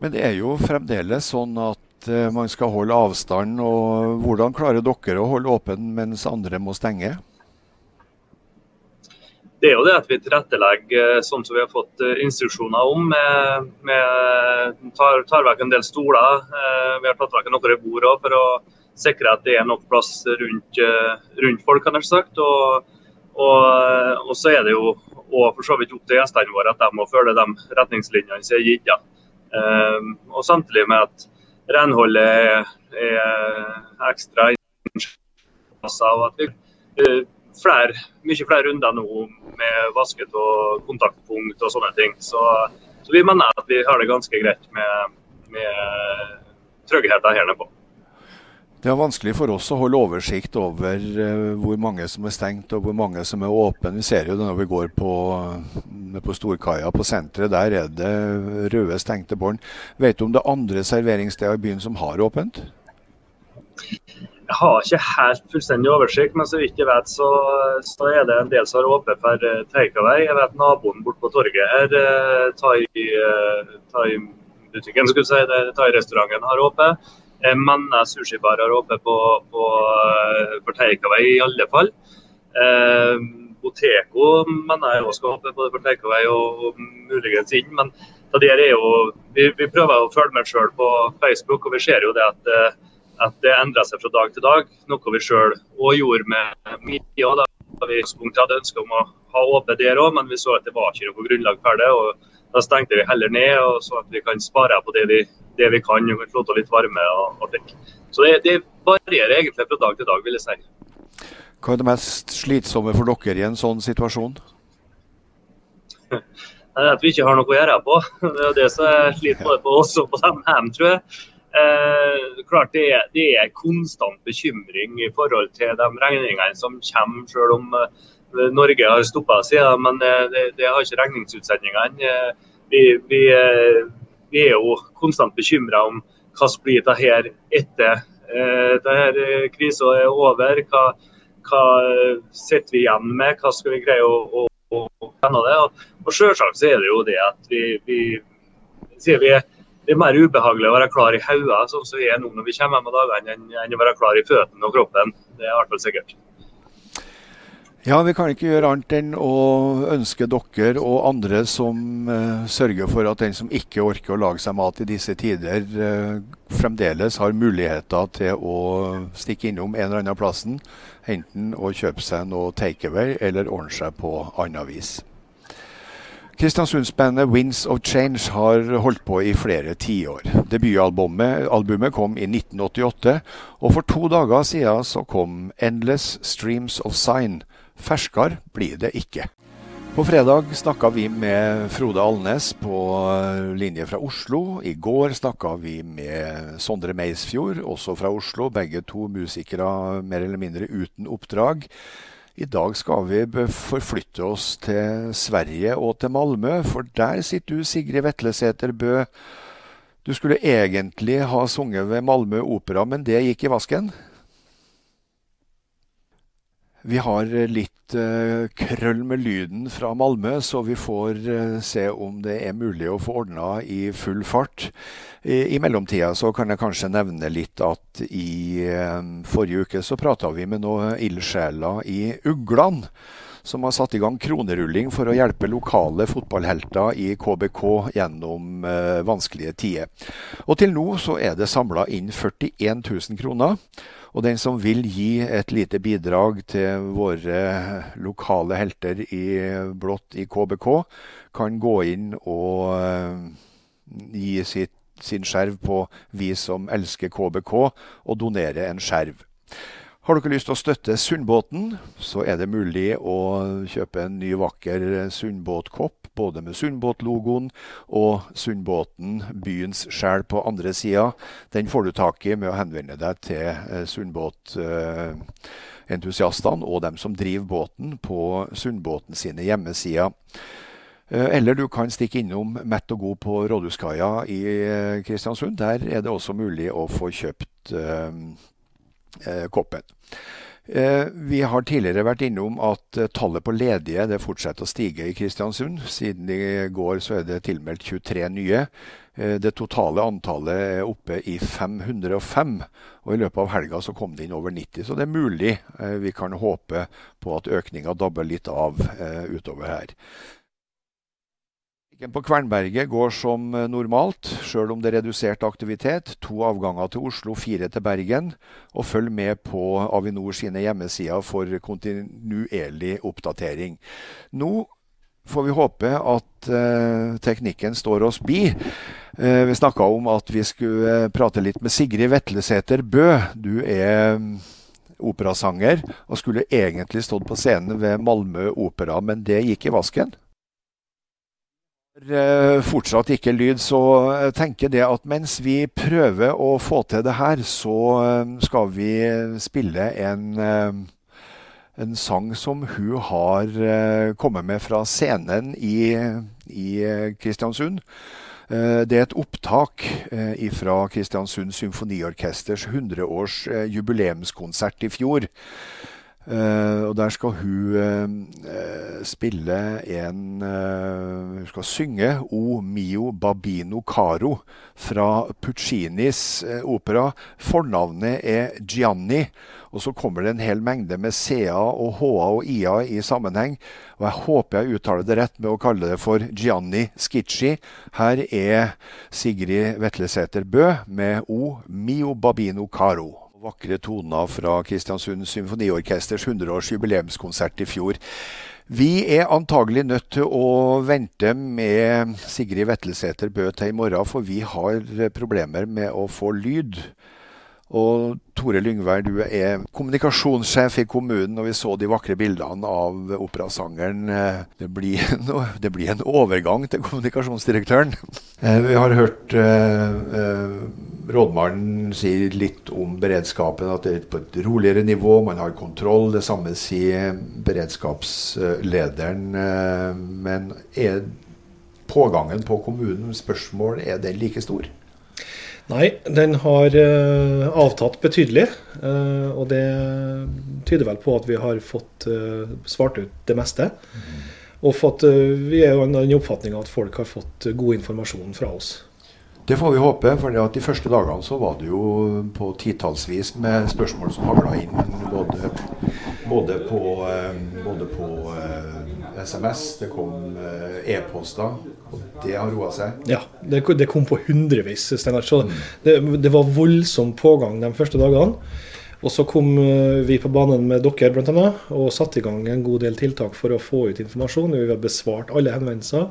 Men det er jo fremdeles sånn at man skal holde avstand. og Hvordan klarer dere å holde åpen mens andre må stenge? Det er jo det at vi tilrettelegger sånn som vi har fått eh, instruksjoner om. Med tar, tar, vekk en del stoler. Eh, vi har tatt vekk noen bord for å sikre at det er nok plass rundt, eh, rundt folk. kan jeg sagt. Og, og, og, så er det jo og for så vidt opp til gjestene våre at de må følge de retningslinjene som er gitt. Ja. Og samtidig med at renholdet er, er ekstra vi flere, mye flere runder nå med vasket og kontaktpunkt og sånne ting. Så, så, vi mener at vi har det ganske greit med, med tryggheten her nede på. Det er vanskelig for oss å holde oversikt over uh, hvor mange som er stengt og hvor mange som er åpne. Vi ser jo det når vi går på, på Storkaia på senteret. Der er det røde, stengte bånd. Vet du om det er andre serveringssteder i byen som har åpent? Jeg har ikke helt fullstendig oversikt, men så vidt jeg vet, så, så er det en del som har åpent for uh, takeaway. Jeg vet naboen borte på torget her, uh, thai-butikken, uh, skulle si, thai-restauranten har åpent. Jeg mener sushibar har åpent på, på, for takeaway i alle fall. Eh, Boteko mener jeg også skal åpne både for takeaway og, og muligens inn. Men det er jo, vi, vi prøver å følge med sjøl på Facebook, og vi ser jo det at at det endra seg fra dag til dag. Noe vi sjøl òg gjorde med mye. Da vi hadde ønske om å ha åpent der òg, men vi så at det var ikke noe grunnlag for det. og Da stengte vi heller ned, og så at vi kan spare på det vi, det vi kan. og slå litt varme og, og. Så det, det varierer egentlig fra dag til dag, vil jeg si. Hva er det mest slitsomme for dere i en sånn situasjon? At vi ikke har noe å gjøre på. Det er det som sliter slit både på oss og på dem tror jeg. Eh, klart det er, det er, konstant bekymring i forhold til de regningene som kommer, selv om eh, Norge har stoppa siden. Men eh, det, det, har ikke regningsutsendingene. Eh, vi, vi, eh, vi, er jo konstant bekymra om hva som blir det her etter eh, denne krisa er over. Hva, hva sitter vi igjen med? Hva skal vi greie å, å, å det? Og, og selvsagt så er det jo det at vi, vi sier vi det er mer ubehagelig å være klar i hodet sånn som vi er nå når vi kommer hjem av dagene, enn å være klar i føttene og kroppen. Det er i hvert fall sikkert. Ja, vi kan ikke gjøre annet enn å ønske dere og andre som uh, sørger for at den som ikke orker å lage seg mat i disse tider, uh, fremdeles har muligheter til å stikke innom en eller annen plassen. Enten å kjøpe seg noe takeaway eller ordne seg på annet vis. Kristiansundsbandet Winds of Change har holdt på i flere tiår. Debutalbumet kom i 1988, og for to dager siden så kom Endless Streams of Sign. Ferskere blir det ikke. På fredag snakka vi med Frode Alnes på linje fra Oslo. I går snakka vi med Sondre Meisfjord, også fra Oslo. Begge to musikere mer eller mindre uten oppdrag. I dag skal vi forflytte oss til Sverige og til Malmö, for der sitter du, Sigrid Vetlesæter Bø. Du skulle egentlig ha sunget ved Malmö Opera, men det gikk i vasken? Vi har litt uh, krøll med lyden fra Malmö, så vi får uh, se om det er mulig å få ordna i full fart. I, mellomtida så kan jeg kanskje nevne litt at i forrige uke så prata vi med noen ildsjeler i Ugland. Som har satt i gang kronerulling for å hjelpe lokale fotballhelter i KBK gjennom vanskelige tider. Og til nå så er det samla inn 41 000 kroner. Og den som vil gi et lite bidrag til våre lokale helter i blått i KBK, kan gå inn og uh, gi sitt, sin skjerv på Vi som elsker KBK, og donere en skjerv. Har dere lyst til å støtte Sundbåten, så er det mulig å kjøpe en ny, vakker Sundbåtkopp, både med Sundbåtlogoen og Sundbåten, byens sjel, på andre sida. Den får du tak i med å henvende deg til eh, Sundbåtentusiastene og dem som driver båten på Sundbåten sine hjemmesider. Eh, eller du kan stikke innom Mett og God på Rådhuskaia i eh, Kristiansund. Der er det også mulig å få kjøpt Eh, koppen. Eh, vi har tidligere vært innom at eh, tallet på ledige det fortsetter å stige i Kristiansund. Siden i går så er det tilmeldt 23 nye. Det totale antallet er oppe i 505, og i løpet av helga så kom det inn over 90. Så det er mulig vi kan håpe på at økninga dabber litt av utover her. Trafikken på Kvernberget går som eh, normalt, sjøl om det er redusert aktivitet. To avganger til Oslo, fire til Bergen. Og følg med på Avinor sine hjemmesider for kontinuerlig oppdatering. Nå får vi håpe at eh, teknikken står oss bi. Eh, vi snakka om at vi skulle prate litt med Sigrid Vetlesæter Bø. Du er um, operasanger og skulle egentlig stått på scenen ved Malmö Opera, men det gikk i vasken? Eh, fortsatt ikke lyd, så jeg tenker det at mens vi prøver å få til det her, så eh, skal vi spille en, eh, en sang som hun har kommet med fra scenen i, i Kristiansund. Det er et opptak fra Kristiansund Symfoniorkesters 100-års jubileumskonsert i fjor. Uh, og der skal hun uh, spille en uh, Hun skal synge O mio babino caro fra Puccinis opera. Fornavnet er Gianni. Og så kommer det en hel mengde med CA og HA og IA i sammenheng. Og jeg håper jeg uttaler det rett med å kalle det for Gianni Schicci. Her er Sigrid Vetlesæter Bø med O mio babino caro. Vakre toner fra Kristiansund Symfoniorkesters 100-års jubileumskonsert i fjor. Vi er antagelig nødt til å vente med Sigrid Vetlesæter Bø til i morgen, for vi har problemer med å få lyd. Og Tore Lyngvær, du er kommunikasjonssjef i kommunen, og vi så de vakre bildene av operasangeren. Det blir, en, det blir en overgang til kommunikasjonsdirektøren. Eh, vi har hørt eh, eh, rådmannen sier litt om beredskapen, at det er på et roligere nivå, man har kontroll. Det samme sier beredskapslederen. Men er pågangen på kommunen, spørsmål, er den like stor? Nei, den har uh, avtatt betydelig. Uh, og det tyder vel på at vi har fått svart ut det meste. Mm. Og fått, vi er jo av den oppfatning at folk har fått god informasjon fra oss. Det får vi håpe. For de første dagene så var det jo på titallsvis med spørsmål som hagla inn. Både, både på, både på SMS, det kom uh, e-poster. Og det har roa seg? Ja, det, det, kom på hundrevis. Steinar. Så det, det, var voldsom pågang de første dagene. Og så kom eh, vi på banen med dere bl.a. og satte i gang en god del tiltak for å få ut informasjon. Vi har besvart alle henvendelser.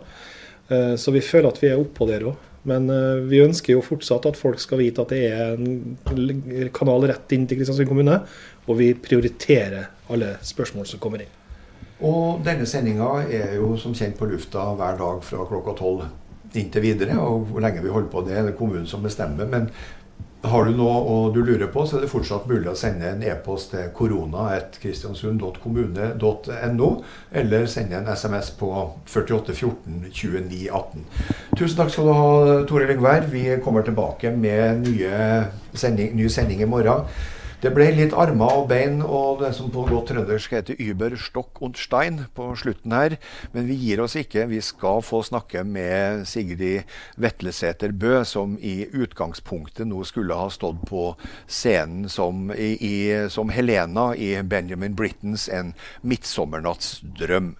Eh, så vi føler at vi er oppå der òg. Men vi ønsker jo fortsatt at folk skal vite at det er en kanal rett inn til Kristiansund kommune. Og vi prioriterer alle spørsmål som kommer inn. Og denne sendinga er jo som kjent på lufta hver dag fra klokka tolv inntil videre. Og hvor lenge vi holder på, det er det kommunen som bestemmer. Men har du noe og du lurer på, så er det fortsatt mulig å sende en e-post til korona.kristiansund.kommune.no, eller sende en SMS på 4814 2918. Tusen takk skal du ha, Tore Lyngvær. Vi kommer tilbake med nye sending, ny sending i morgen. Det ble litt armer og bein og det som på godt trøndersk heter über stokk und stein på slutten her. Men vi gir oss ikke. Vi skal få snakke med Sigrid Vetlesæter Bø, som i utgangspunktet nå skulle ha stått på scenen som, i, i, som Helena i Benjamin Brittens En midtsommernattsdrøm.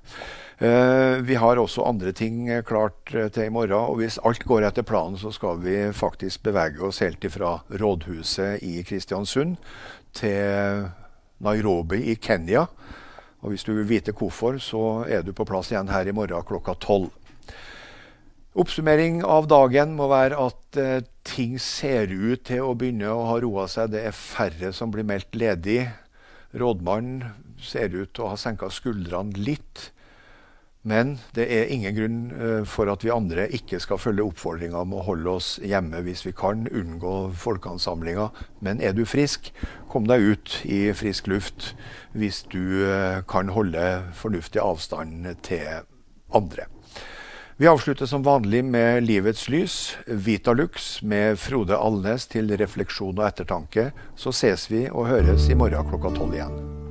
Uh, vi har også andre ting klart uh, til i morgen. Og hvis alt går etter planen, så skal vi faktisk bevege oss helt ifra rådhuset i Kristiansund til Nairobi i Kenya. Og hvis du vil vite hvorfor, så er du på plass igjen her i morgen klokka tolv. Oppsummering av dagen må være at eh, ting ser ut til å begynne å ha roa seg. Det er færre som blir meldt ledig. Rådmannen ser ut til å ha senka skuldrene litt. Men det er ingen grunn eh, for at vi andre ikke skal følge oppfordringa om å holde oss hjemme hvis vi kan, unngå folkeansamlinger. Men er du frisk, kom deg ut i frisk luft hvis du eh, kan holde fornuftig avstand til andre. Vi avslutter som vanlig med Livets lys, Vitalux med Frode Alnes til refleksjon og ettertanke. Så ses vi og høres i morgen klokka tolv igjen.